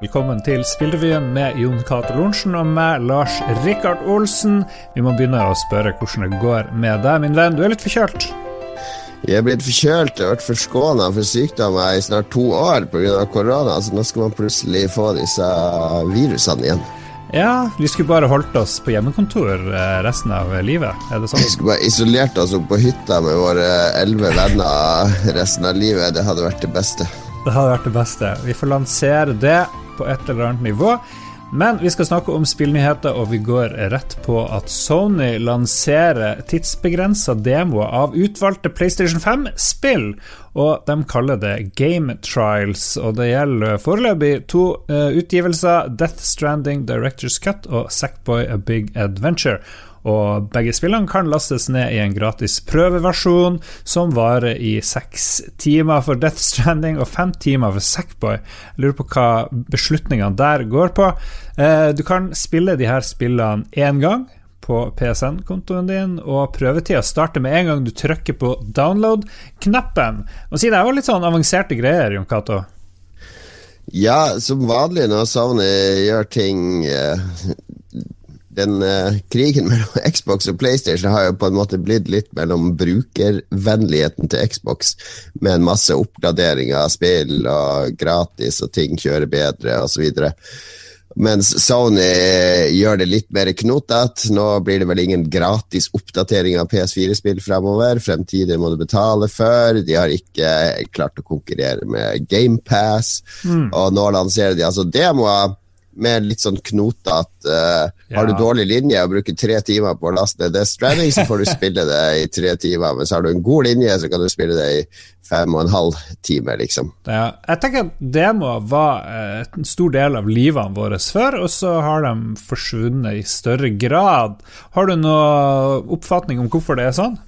Velkommen til Spillrevyen med Jon Cato Lorentzen og meg, Lars Rikard Olsen. Vi må begynne å spørre hvordan det går med deg, min venn. Du er litt forkjølt? Jeg er blitt forkjølt Jeg har vært forskåna for sykdommer i snart to år pga. korona, så nå skal man plutselig få disse virusene igjen. Ja, vi skulle bare holdt oss på hjemmekontor eh, resten av livet, er det sånn? Vi skulle bare isolert oss opp på hytta med våre elleve venner resten av livet. Det hadde vært det beste. Det hadde vært det beste. Vi får lansere det på et eller annet nivå. Men vi skal snakke om spillnyheter, og vi går rett på at Sony lanserer tidsbegrensa demoer av utvalgte PlayStation 5-spill. Og de kaller det Game Trials, og det gjelder foreløpig to uh, utgivelser. Death Stranding Directors Cut og Sackboy A Big Adventure. Og begge spillene kan lastes ned i en gratis prøveversjon som varer i seks timer for Death Stranding og fem timer for Sackboy. Jeg lurer på hva beslutningene der går på. Eh, du kan spille de her spillene én gang på PSN-kontoen din, og prøvetida starter med en gang du trykker på download-knappen. Og si Det er jo litt sånn avanserte greier, Jon Cato. Ja, som vanlig når Sony gjør ting eh, den uh, krigen mellom Xbox og PlayStation har jo på en måte blitt litt mellom brukervennligheten til Xbox, med en masse oppgraderinger av spill og gratis og ting kjører bedre osv. Mens Sony gjør det litt mer knotete. Nå blir det vel ingen gratis oppdatering av PS4-spill fremover. Fremtidig må du betale for. De har ikke klart å konkurrere med GamePass. Mm. Og nå lanserer de altså demoer med litt sånn knotete uh, ja. Har du dårlig linje og bruker tre timer på å laste ned Death Stranding, så får du spille det i tre timer. Men så har du en god linje, så kan du spille det i fem og en halv time, liksom. Ja, jeg tenker at demo var eh, en stor del av livene våre før, og så har de forsvunnet i større grad. Har du noen oppfatning om hvorfor det er sånn?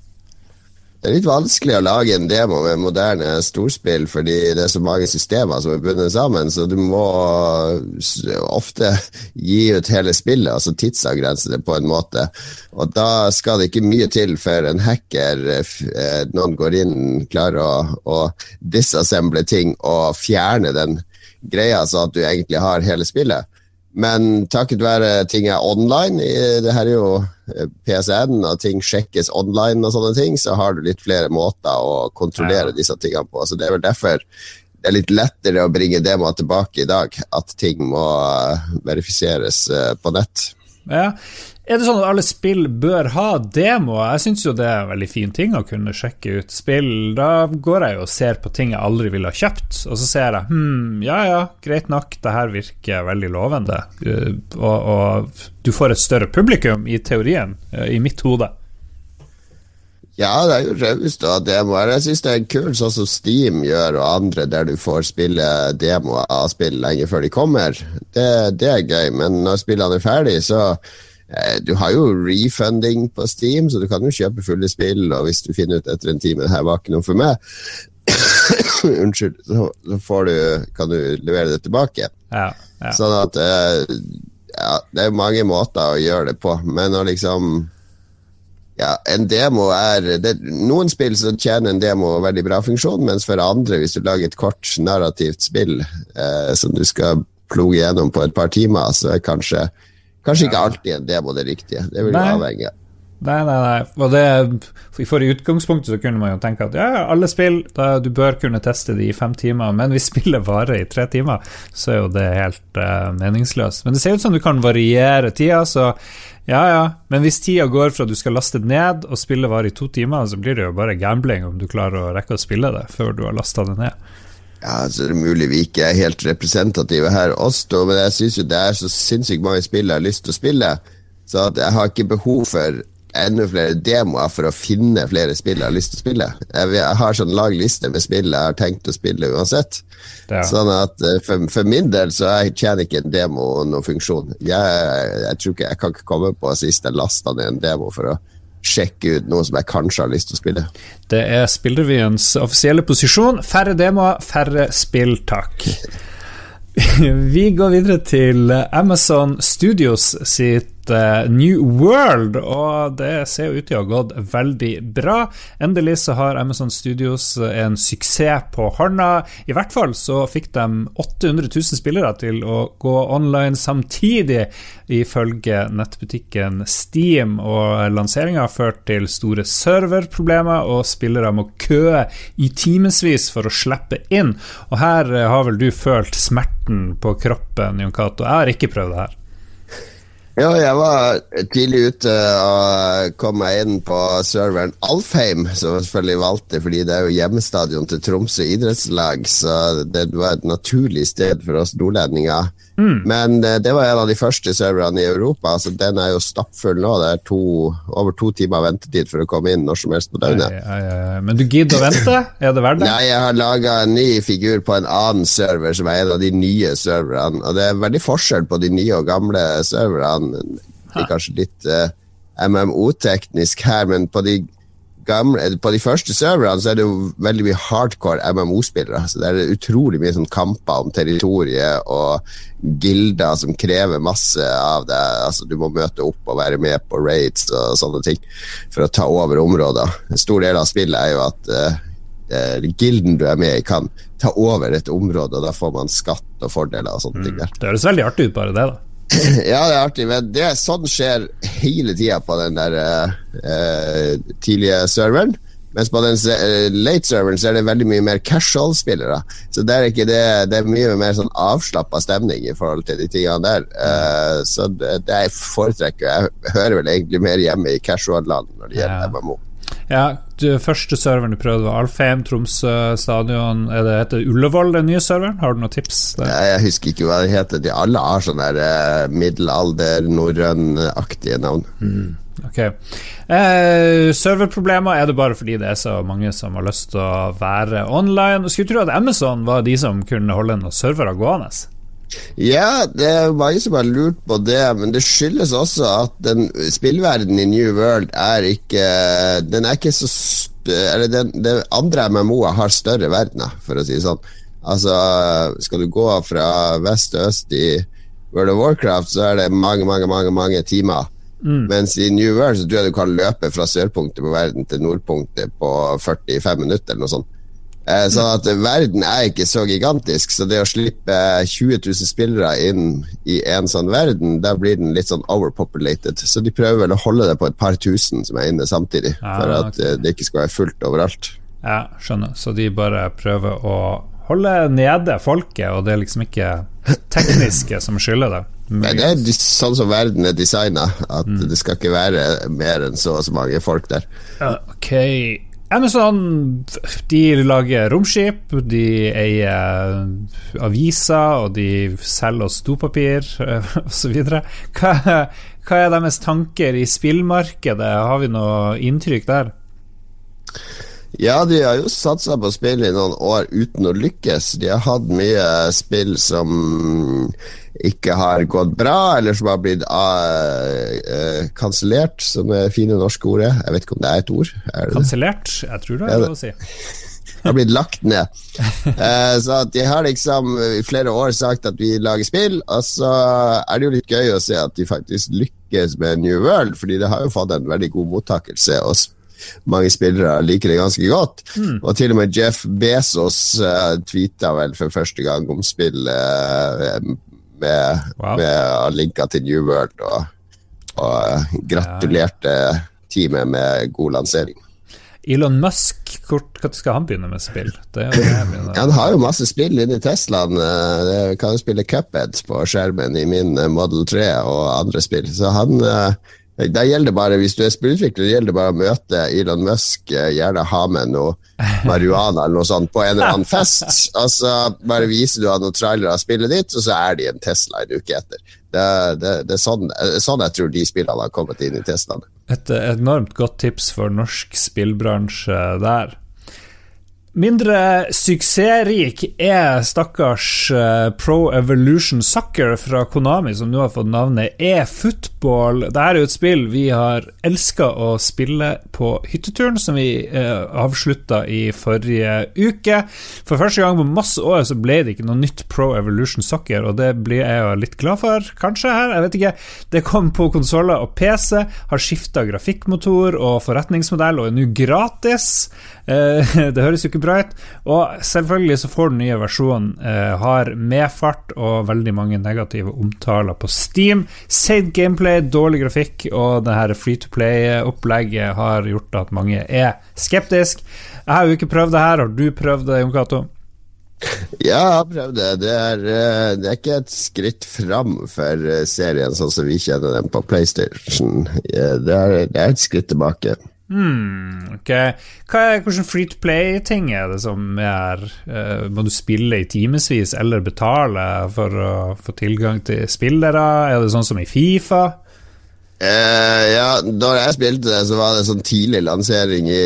Det er litt vanskelig å lage en demo med moderne storspill fordi det er så mange systemer som er bundet sammen, så du må ofte gi ut hele spillet, altså tidsavgrense det på en måte. Og da skal det ikke mye til før en hacker, eh, noen går inn, klarer å, å disassemble ting og fjerne den greia, så at du egentlig har hele spillet. Men takket være ting er online, det her er jo eh, PSN, og ting sjekkes online og sånne ting, så har du litt flere måter å kontrollere ja. disse tingene på. Så det er vel derfor det er litt lettere å bringe demoer tilbake i dag, at ting må eh, verifiseres eh, på nett. Ja, er det sånn at alle spill bør ha demoer? Jeg syns jo det er en veldig fin ting å kunne sjekke ut spill. Da går jeg jo og ser på ting jeg aldri ville ha kjøpt, og så ser jeg hm, ja ja, greit nok, det her virker veldig lovende. Uh, og, og, du får et større publikum, i teorien, uh, i mitt hode. Ja, det er jo raust ha demoer. Jeg syns det er kult, sånn som Steam gjør, og andre, der du får spille demoer av spill lenge før de kommer. Det, det er gøy, men når spillene er ferdig, så Eh, du har jo refunding på Steam, så du kan jo kjøpe fulle spill, og hvis du finner ut etter en time her var ikke noe for meg, unnskyld, så, så du, kan du levere det tilbake. Ja, ja. Sånn at uh, ja, det er mange måter å gjøre det på, men å liksom ja, en demo er det, Noen spill så tjener en demo veldig bra funksjon, mens for andre, hvis du lager et kort narrativt spill eh, som du skal ploge gjennom på et par timer, så er kanskje Kanskje ikke alltid en demo det riktige. Det vil jo avhenge. Nei, nei, nei. Og det, for I utgangspunktet så kunne man jo tenke at ja, alle spill, da, du bør kunne teste de i fem timer, men hvis spillet varer i tre timer, så er jo det helt uh, meningsløst. Men det ser ut som du kan variere tida, så ja, ja. Men hvis tida går fra du skal laste det ned og spillet varer i to timer, så blir det jo bare gambling om du klarer å rekke å spille det før du har lasta det ned. Ja, så er det mulig vi ikke er helt representative her, oss to, men jeg syns jo det er så sinnssykt mange spill jeg har lyst til å spille, så jeg har ikke behov for enda flere demoer for å finne flere spill jeg har lyst til å spille. Jeg, har sånn lag liste med spill jeg har tenkt å spille uansett. Ja. Sånn at eh, for, for, min del så jeg tjener ikke en demo noen funksjon. Jeg, jeg, tror ikke jeg kan ikke komme på sist jeg lasta ned en demo for å sjekke ut noe som jeg kanskje har lyst til å spille. Det er Spillrevyens offisielle posisjon. Færre demoer, færre spill, takk. Vi går videre til Amazon Studios sitt uh, New World, og det ser jo ut til å ha gått veldig bra. Endelig så har Amazon Studios en suksess på hånda. I hvert fall så fikk de 800 000 spillere til å gå online samtidig, ifølge nettbutikken Steam. Og lanseringa har ført til store serverproblemer, og spillere må køe i timevis for å slippe inn. Og her har vel du følt smerten på kroppen, Jon Cato. Jeg har ikke prøvd det her. Ja, jeg var tidlig ute og kom meg inn på serveren Alfheim, som jeg selvfølgelig valgte fordi det er jo hjemmestadion til Tromsø idrettslag, så det var et naturlig sted for oss nordlendinger. Mm. Men uh, det var en av de første serverne i Europa, så den er jo stappfull nå. Det er to, over to timer ventetid for å komme inn når som helst på døgnet. Men du gidder å vente? Er det verdt det? Nei, jeg har laga en ny figur på en annen server, som er en av de nye serverne. Og det er veldig forskjell på de nye og gamle serverne. Det er kanskje litt uh, eh, MMO-teknisk her, men på de gamle, på de første serverne så er det jo veldig mye hardcore MMO-spillere. Så det er utrolig mye sånn kamper om territoriet og gilder som krever masse av deg. Altså, du må møte opp og være med på raids og sånne ting for å ta over områder. En stor del av spillet er jo at uh, gilden du er med i, kan ta over et område, og da får man skatt og fordeler og sånne mm. ting der. Det høres veldig artig ut, bare det, da. ja, det er artig, men det er sånn skjer hele tida på den der uh, tidlige serveren. Mens på den uh, late serveren så er det veldig mye mer casual-spillere. Så det er, ikke det, det er mye mer sånn avslappa stemning i forhold til de tingene der. Uh, så det, det jeg foretrekker Jeg hører vel egentlig mer hjemme i casual-land når det gjelder ja. MMO. Ja, du, første serveren du prøvde var Alfheim, Tromsø stadion. Er det heter Ullevål, den nye serveren? Har du noen tips? Der? Jeg husker ikke hva det heter. De alle har sånne uh, middelalder, norrønaktige navn. Mm, ok. Eh, serverproblemer er det bare fordi det er så mange som har lyst til å være online. Skulle tro at Amazon var de som kunne holde noen servere gående. Ja, det er mange som har lurt på det, men det skyldes også at den spillverdenen i New World er ikke Den er ikke så Eller den, den andre MMO-er har større verdener, for å si det sånn. Altså, skal du gå fra vest til øst i World of Warcraft, så er det mange, mange, mange, mange timer. Mm. Mens i New World så tror jeg du kan løpe fra sørpunktet på verden til nordpunktet på 45 minutter, eller noe sånt. Eh, sånn at verden er ikke så gigantisk, så det å slippe 20 000 spillere inn i en sånn verden, da blir den litt sånn overpopulated. Så de prøver vel å holde det på et par tusen som er inne samtidig, ja, for at okay. det ikke skal være fullt overalt. Ja, skjønner. Så de bare prøver å holde nede folket, og det er liksom ikke tekniske som skylder det. Men det er sånn som verden er designa, at mm. det skal ikke være mer enn så og så mange folk der. Ok Amazon de lager romskip, de eier aviser, og de selger oss dopapir osv. Hva, hva er deres tanker i spillmarkedet? Har vi noe inntrykk der? Ja, de har jo satsa på spill i noen år uten å lykkes. De har hatt mye spill som ikke har gått bra, eller som har blitt uh, kansellert, som er fine norske ordet. Jeg vet ikke om det er et ord. Kansellert? Jeg tror det er lov å si. har blitt lagt ned. Uh, så de har liksom i flere år sagt at vi lager spill, og så er det jo litt gøy å se at de faktisk lykkes med New World, fordi det har jo fått en veldig god mottakelse. og mange spillere liker det ganske godt. Mm. Og til og med Jeff Bezos uh, tweeta vel for første gang om spill uh, med, wow. med linker til New World, og, og gratulerte ja. teamet med god lansering. Elon Musk, når skal han begynne med spill? ja, han har jo masse spill inni Teslaen. Jeg kan jo spille Cuphead på skjermen i min Model 3 og andre spill. Så han uh, det bare, Hvis du er spillutvikler, det gjelder bare å møte Elon Musk, eh, gjerne ha med noe marihuana eller noe sånt på en eller annen fest. Altså, Bare viser du han noen trailere av spillet ditt, og så er de en Tesla en uke etter. Det, det, det er sånn, sånn, jeg tror de spillene har kommet inn i Teslaene. Et enormt godt tips for norsk spillbransje der. Mindre suksessrik er stakkars uh, Pro Evolution Soccer fra Konami, som nå har fått navnet E-football. Dette er jo et spill vi har elska å spille på hytteturen, som vi eh, avslutta i forrige uke. For første gang på masse år så ble det ikke noe nytt Pro Evolution Soccer, og det blir jeg jo litt glad for, kanskje, her. Jeg vet ikke. Det kom på konsoller og PC, har skifta grafikkmotor og forretningsmodell, og er nå gratis. Uh, det høres jo ikke ut. Og selvfølgelig så får den nye versjonen eh, har medfart og veldig mange negative omtaler på Steam. Seid gameplay, dårlig grafikk og det her free to play-opplegget har gjort at mange er skeptisk. Jeg har jo ikke prøvd det her. Har du prøvd det, Jon Cato? Ja, jeg har prøvd det. Det er, eh, det er, ikke et skritt fram for eh, serien sånn som vi kjenner den på PlayStation. Det er, det er et skritt tilbake. Hmm, ok. Hva er, hvordan free to play-ting er det som er uh, Må du spille i timevis eller betale for å få tilgang til spillere? Er det sånn som i Fifa? Uh, ja, da jeg spilte det, så var det sånn tidlig lansering i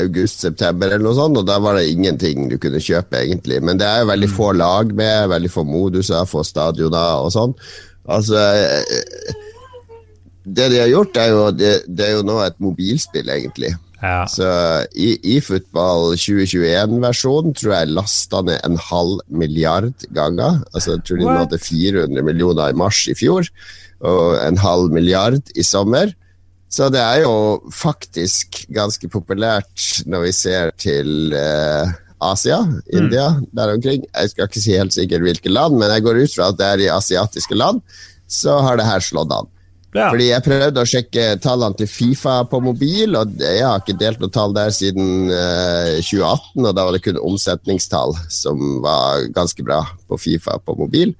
august-september, eller noe sånt, og da var det ingenting du kunne kjøpe, egentlig. Men det er jo veldig hmm. få lag med, veldig få moduser, få stadioner og sånn. Altså uh, det de har gjort, er jo, det, det er jo nå et mobilspill, egentlig. Ja. Så i, i Football 2021-versjonen tror jeg lasta ned en halv milliard ganger. Altså, jeg tror de nådde 400 millioner i mars i fjor, og en halv milliard i sommer. Så det er jo faktisk ganske populært når vi ser til uh, Asia, India, mm. der omkring. Jeg skal ikke si helt sikkert hvilke land, men jeg går ut fra at det er i asiatiske land. Så har det her slått an. Ja. Fordi Jeg prøvde å sjekke tallene til Fifa på mobil, og jeg har ikke delt noe tall der siden eh, 2018. og Da var det kun omsetningstall som var ganske bra på Fifa på mobil.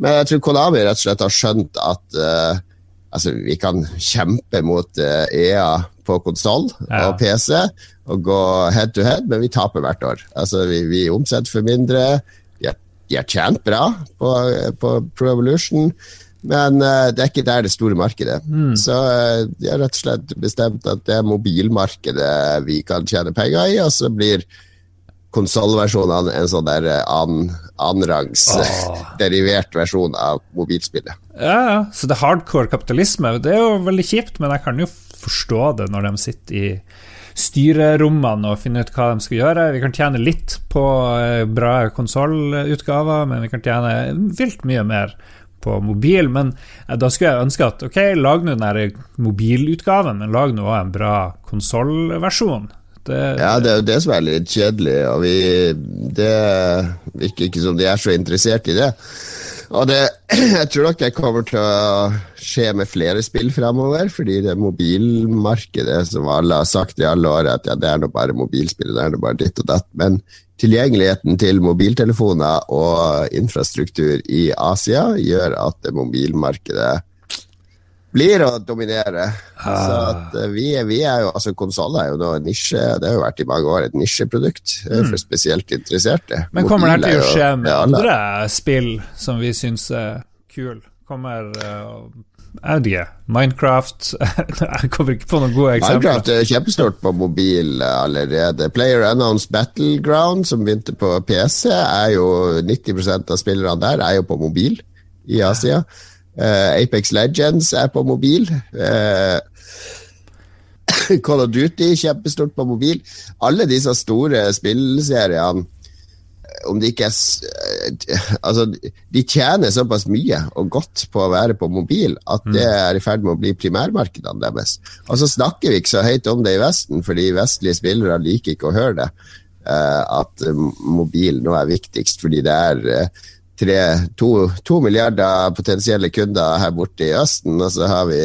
Men jeg tror Konami rett og slett har skjønt at uh, altså, vi kan kjempe mot eh, EA på konsoll ja. og PC og gå head to head, men vi taper hvert år. Altså, vi, vi omsetter for mindre. De har, de har tjent bra på, på Pro Evolution. Men uh, det er ikke der det store markedet. Mm. Så uh, de har rett og slett bestemt at det er mobilmarkedet vi kan tjene penger i, og så blir konsollversjonene en sånn der uh, annenrangs oh. derivert versjon av mobilspillet. Ja, ja. Så det er hardcore kapitalisme. Det er jo veldig kjipt, men jeg kan jo forstå det når de sitter i styrerommene og finner ut hva de skal gjøre. Vi kan tjene litt på bra konsollutgaver, men vi kan tjene vilt mye mer på mobil. Men eh, da skulle jeg ønske at ok, lag nå den mobilutgaven, men lag nå en bra konsollversjon. ja, det er jo det som er litt kjedelig, og vi, det virker ikke som de er så interessert i det. Og det, jeg tror nok det kommer til å skje med flere spill fremover, fordi det mobilmarkedet som alle har sagt i alle år, at ja, det er nå bare mobilspill, det er nå bare ditt og datt. Men tilgjengeligheten til mobiltelefoner og infrastruktur i Asia gjør at mobilmarkedet blir å dominere. Ah. Så at eh, vi, vi, er jo, altså Konsoller er jo nå en nisje, det har jo vært i mange år et nisjeprodukt eh, mm. for spesielt interesserte. Men kommer det til å skje med andre spill som vi syns er kule? Kommer uh, ikke. Minecraft Jeg kommer ikke på noen gode eksempler. Minecraft er kjempestort på mobil allerede. Player Announced Battleground, som begynte på PC, er jo 90% av spillerne der er jo på mobil i Asia. Uh, Apex Legends er på mobil. Uh, Call of Duty kjempestort på mobil. Alle disse store spillseriene om de ikke er Altså, de tjener såpass mye og godt på å være på mobil at det mm. er i ferd med å bli primærmarkedene deres. Og så snakker vi ikke så høyt om det i Vesten, fordi vestlige spillere liker ikke å høre det. Uh, at mobil nå er viktigst, fordi det er uh, tre, to, to, milliarder potensielle kunder her borte i Østen, og så har vi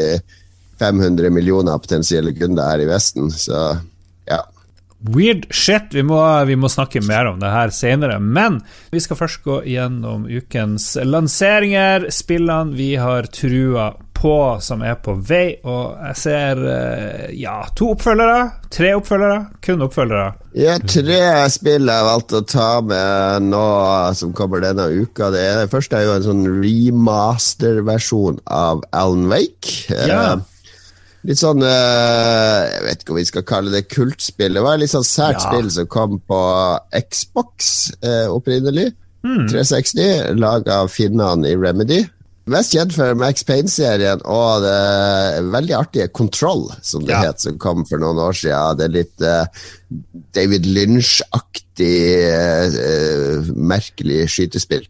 500 millioner potensielle kunder her i Vesten. Så. Weird shit. Vi må, vi må, snakke mer om det her senere. Men vi skal først gå gjennom ukens lanseringer, spillene vi har trua på som er på vei. Og jeg ser eh, ja, to oppfølgere. Tre oppfølgere. Kun oppfølgere. Ja, tre spill jeg valgte å ta med nå som kommer denne uka. Det, ene, første er jo en sånn remaster-versjon av Alan Wake. Ja. Eh, litt sånn uh, Jeg vet ikke om vi skal kalle det kultspill. Det var litt sånn sært ja. spill som kom på Xbox uh, opprinnelig. Mm. 360, laga av finnene i Remedy. Mest kjent for Max Payne-serien og det veldig artige Control, som det ja. het, som kom for noen år siden. Det er litt uh, David Lynch-aktig, uh, merkelig skytespill.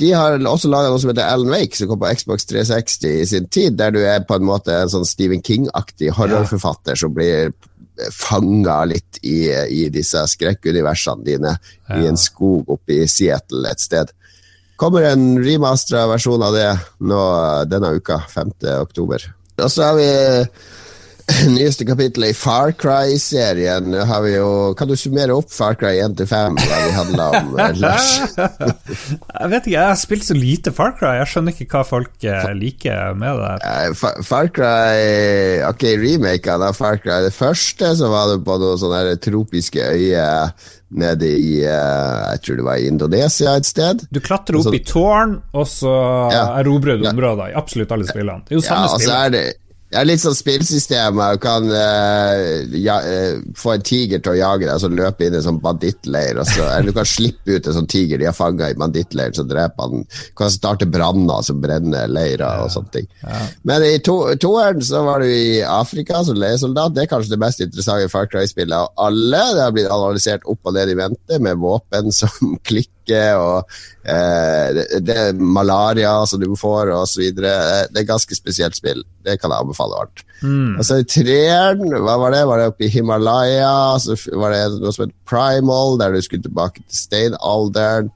De har også laga noe som heter Alan Wake, som kom på Xbox 360 i sin tid, der du er på en måte en sånn Stephen King-aktig horrorforfatter ja. som blir fanga litt i, i disse skrekkuniversene dine ja. i en skog oppe i Seattle et sted kommer en remastera versjon av det nå denne uka, 5. oktober. Og så har vi nyeste kapittelet i Far Cry-serien. har vi jo, Kan du summere opp Far Cry 1 til 5, hva de handla om, Lars? jeg vet ikke, jeg har spilt så lite Far Cry. Jeg skjønner ikke hva folk eh, liker med det. Far, Far Cry Ok, remaken av Far Cry. Det første så var det på noen sånne tropiske øyer nede i uh, Jeg tror det var i Indonesia et sted. Du klatrer opp så, i tårn, og så ja, erobrer du områder i absolutt alle spillene. Det er jo samme ja, spill. Er litt sånn spillsystem. Du kan uh, ja, uh, få en tiger til å jage deg, og så løpe inn i en sånn bandittleir. Eller du kan slippe ut en sånn tiger de har fanga i bandittleiren, så dreper han. Du kan starte branner som brenner leirer og sånne ting. Ja. Men i to, toeren så var du i Afrika som leiesoldat. Det er kanskje det mest interessante Far Cry-spillet av alle. Det har blitt analysert opp og ned i vente med våpen som klikker og eh, det, det, er malaria som du får, osv. Det er ganske spesielt spill. Det kan jeg anbefale varmt. Mm. Altså, treeren, hva var det? Var det oppe i Himalaya? Så var det noe som het Primal, der du skulle tilbake til steinalderen.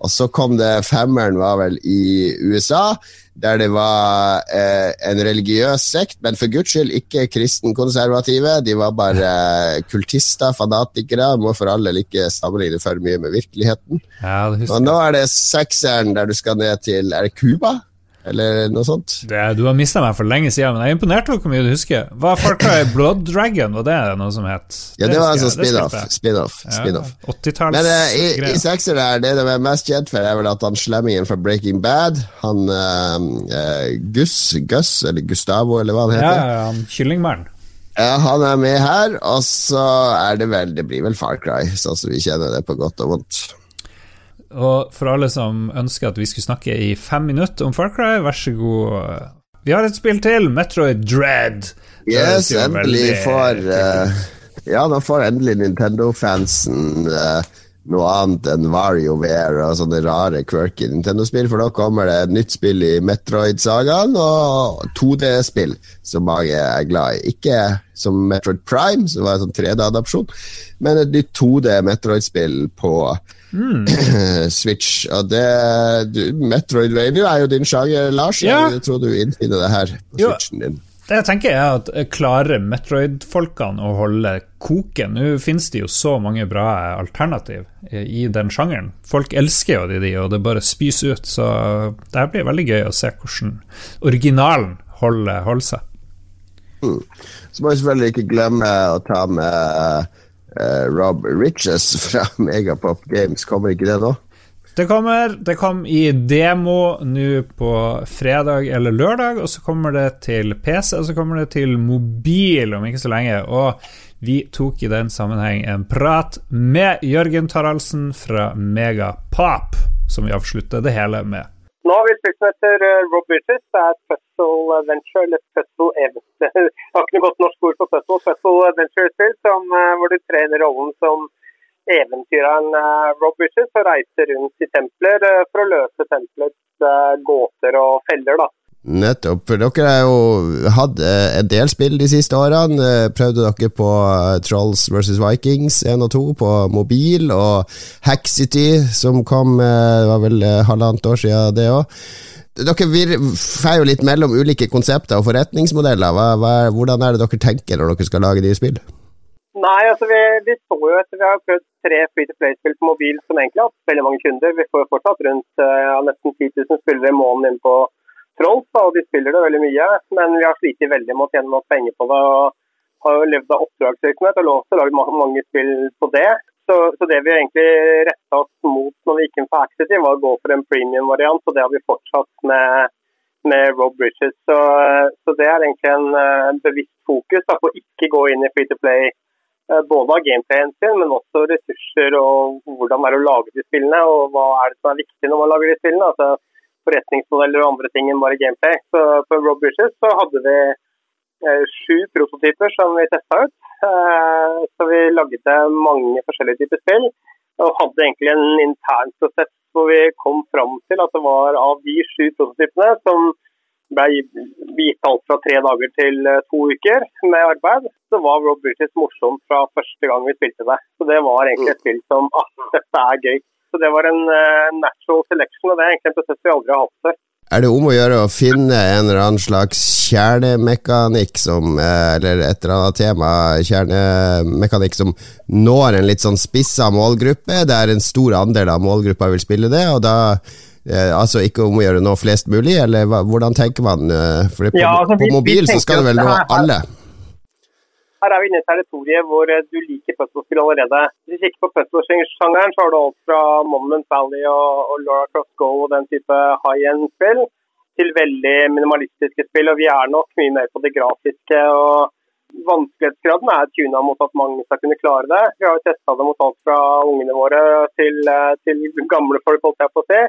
Og så kom det Femmeren, var vel i USA, der det var eh, en religiøs sekt, men for guds skyld ikke kristenkonservative. De var bare eh, kultister, fanatikere. Må for alle ikke sammenligne for mye med virkeligheten. Ja, og nå er det sekseren der du skal ned til Er det Cuba? Eller noe sånt. Det, du har mista meg for lenge siden, men jeg er imponert over hvor mye du husker. Hva Far Cry Blood Dragon, var det noe som het? Ja, det, det var altså spin-off. Spin-off. Spin ja, men uh, i, i sekser der, det de er mest kjent for, er vel at han slemmingen fra Breaking Bad, han uh, Gus, Gus, eller Gustavo, eller hva han heter. Ja, ja, han kyllingmannen. Ja, han er med her, og så er det vel Det blir vel Far Cry, sånn som vi kjenner det på godt og vondt. Og for alle som ønsker at vi skulle snakke i fem minutter om Far Cry, vær så god. Vi har et spill til, Metroid Dread. Yes, endelig får uh, Ja, nå får endelig Nintendo-fansen uh, noe annet enn WarioWare og sånne rare, quirky Nintendo-spill, for da kommer det et nytt spill i Metroid-sagaen, og 2D-spill som mange er glad i. Ikke som Metroid Prime, som var en sånn 3D-adopsjon, men et nytt 2D Metroid-spill på Mm. Switch. Og det du, Radio er jo din sjanger, Lars. Ja. Jeg tror du innfinner det her på. Switchen din. Det jeg tenker er at Klarer Metroid-folkene å holde koken? Nå finnes det jo så mange bra alternativ i den sjangeren. Folk elsker jo de, de og det bare spys ut. Så det blir veldig gøy å se hvordan originalen holder, holder seg. Mm. Så må vi selvfølgelig ikke glemme å ta med uh, Rob Riches fra Megapop Games. Kommer ikke det nå? Det kommer. Det kom i demo nå på fredag eller lørdag, og så kommer det til PC, og så kommer det til mobil om ikke så lenge. Og vi tok i den sammenheng en prat med Jørgen Taraldsen fra Megapop, som vi avslutter det hele med. Nå har vi spilt etter uh, Rob. Det er puzzle adventure, eller puzzle eventyr. Jeg har ikke noe godt norsk ord for puzzle. Puzzle adventure-spill uh, hvor du trener rollen som eventyreren uh, Rob Bridges og reiser rundt i templer uh, for å løse templets gåter og feller. da. Nettopp. For dere har jo hatt eh, en del spill de siste årene. Eh, prøvde dere på eh, Trolls vs. Vikings 1 og 2 på mobil, og Hack City, som kom Det var vel halvannet år siden, det òg. Dere får jo litt mellom ulike konsepter og forretningsmodeller. Hva, hva, hvordan er det dere tenker når dere skal lage nye spill? Nei, altså vi, vi så jo etter vi har prøvd tre free to play-spill på mobil som egentlig har hatt veldig mange kunder. Vi får jo fortsatt rundt ja, nesten 10 000 spillere i måneden inn på Trolls, og de spiller det veldig mye. Men vi har slitt veldig med å tjene nok penger på det. og har jo levd av oppdragsvirksomhet og lov til å lage mange spill på det. Så, så det vi egentlig retta oss mot når vi gikk inn på Axity, var å gå for en premium-variant, og det har vi fortsatt med med Rob Bridges. Så, så det er egentlig en, en bevisst fokus da, på å ikke gå inn i free to play. Både av gameplayen sin, men også ressurser og hvordan det er å lage de spillene. Og hva er det som er viktig når man lager de spillene. altså Forretningsmodeller og andre ting enn bare gameplay. Så på Rob Bridges så hadde vi sju prototyper som vi testa ut. Så vi lagde mange forskjellige typer spill og hadde egentlig en intern prosess hvor vi kom fram til at det var av de sju prototypene som ble alt fra tre dager til eh, to uker med arbeid, så var Rob British morsomt fra første gang vi spilte det. Så det var egentlig et spill som ah, dette er gøy. Så det var en uh, natural selection, og det er egentlig en prosess vi aldri har hatt før er det om å gjøre å finne en eller annen slags kjernemekanikk som eh, Eller et eller annet tema, kjernemekanikk som når en litt sånn spissa målgruppe, der en stor andel av målgruppa vil spille det, og da eh, Altså ikke om å gjøre noe flest mulig, eller hva, hvordan tenker man? Eh, for på, ja, altså, på mobil så skal det vel nå alle? Her er vi inne i territoriet hvor du liker puzzlespill allerede. Hvis du kikker på puzzlesjangeren, så har du alt fra Monument Valley og, og Laura Cross Go og den type high end-spill, til veldig minimalistiske spill. Og vi er nok mye mer på det grafiske. og Vanskelighetsgraden er tuna mot at mange skal kunne klare det. Vi har jo testa det mot alt fra ungene våre til, til gamle folk, holdt jeg på å si.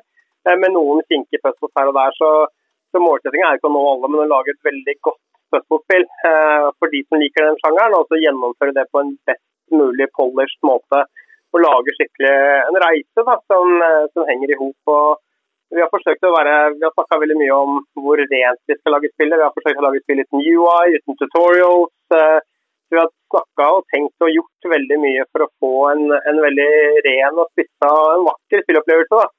Eh, med noen kinkige puzzles her og der. Så, så målsettingen er ikke å nå alle, men å lage et veldig godt puzzlespill eh, for de som liker den sjangeren, og så gjennomføre det på en best mulig polished måte. Og lage skikkelig en reise da, som, eh, som henger i hop. Vi har forsøkt å være, vi har snakka veldig mye om hvor rent vi skal lage spillet. Vi har forsøkt å lage spill uten UI, uten tutorials. Vi har snakka og tenkt og gjort veldig mye for å få en, en veldig ren og spissa en vakker spillopplevelse. da.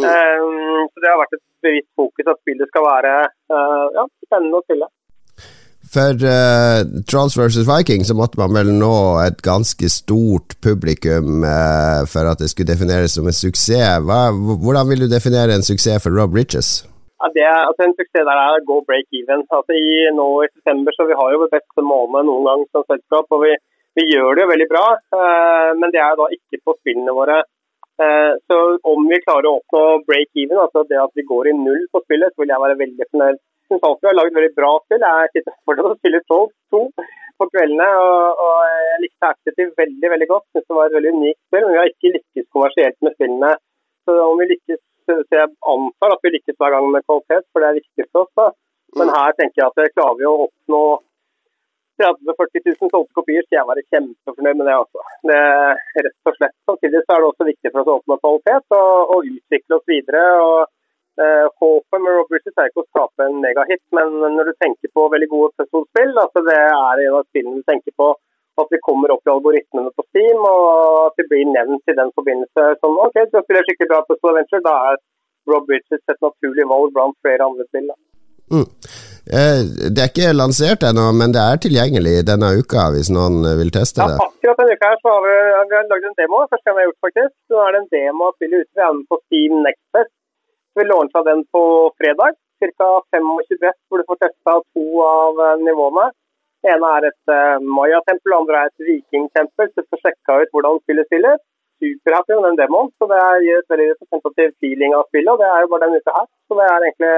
Mm. Um, så Det har vært et bevisst fokus at spillet skal være uh, ja, spennende å spille. For uh, Trolls vs. Viking så måtte man vel nå et ganske stort publikum uh, for at det skulle defineres som en suksess. Hva, hvordan vil du definere en suksess for Rob Riches? Ja, det, altså En suksess der er go break even. Altså i, nå i september så vi har jo beste måned noen gang som selskap. og vi, vi gjør det jo veldig bra, uh, men det er da ikke på spillene våre. Så om vi klarer å oppnå break even, altså det at vi går i null på spillet, så vil jeg være veldig fornøyd syns alltid vi har laget veldig bra spill. Jeg sitter fortsatt og spiller Souls 2 på kveldene. Og, og jeg likte Activity veldig veldig godt. Synes det var et veldig unikt spill. Men vi har ikke lykkes kommersielt med spillene. Så om vi lykkes, så jeg antar at vi lykkes hver gang med kvalitet, for det er viktig for oss. da. Men her tenker jeg at klarer vi å oppnå 30 000-40 000 solgte kopier, skal jeg være kjempefornøyd med det. også. Det, rett og slett. Samtidig så er det også viktig for oss å oppnå kvalitet og, og utvikle oss videre. og Eh, håpet med Rob Bridges er ikke å skape en megahit, men når du tenker på veldig gode puzzle-spill, altså det er en av spillene du tenker på at vi kommer opp i algoritmene på Steam, og at vi blir nevnt i den forbindelse som OK, du spiller skikkelig bra Puzzle Adventure, da er Rob Bridges et naturlig valg blant flere andre spill. Mm. Eh, det er ikke lansert ennå, men det er tilgjengelig denne uka hvis noen vil teste det? Ja, akkurat denne uka her så har vi, vi har lagd en demo. Første gang vi har gjort faktisk. Nå er det en demo av spillet ute. Vi er med på Steam Nextfest. Vi launcha den på fredag. Ca. 25 brett hvor du får testa to av eh, nivåene. Det ene er et uh, Maya-tempel, det andre er et vikingtempel. Så du får sjekka ut hvordan spillet spiller. Superhappy med den demoen. så Det gir et veldig representativ feeling av spillet. og Det er jo bare den ute her. Så det er egentlig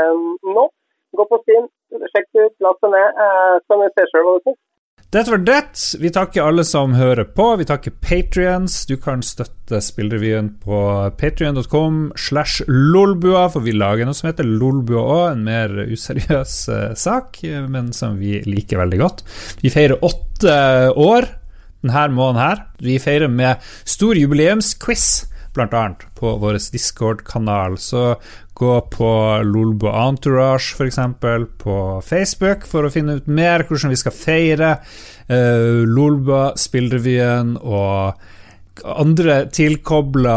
nok. nå. Gå på Steam, sjekk det ut, last det ned. Uh, så vi ser selv hva du syns. Dette var det. Vi takker alle som hører på. Vi takker Patrions. Du kan støtte Spillrevyen på patrion.com slash lolbua, for vi lager noe som heter Lolbua òg, en mer useriøs uh, sak, men som vi liker veldig godt. Vi feirer åtte år denne måneden her. Vi feirer med stor jubileumsquiz bl.a. på vår Discord-kanal. Så gå på Lolbo Entourage, f.eks., på Facebook, for å finne ut mer hvordan vi skal feire uh, Lolba, Spillrevyen og andre tilkobla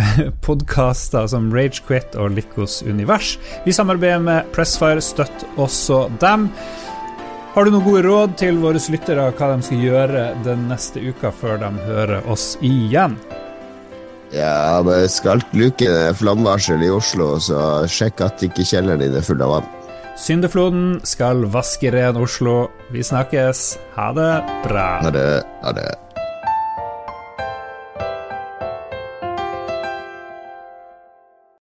podkaster som Ragequit og Likos univers. Vi samarbeider med Pressfire, støtt også dem. Har du noen gode råd til våre lyttere hva de skal gjøre den neste uka før de hører oss igjen? Ja, men skal luke flammevarsel i Oslo, så sjekk at ikke kjelleren din er full av vann. Syndefloden skal vaske ren Oslo. Vi snakkes. Ha det bra. Ha det. Ha det.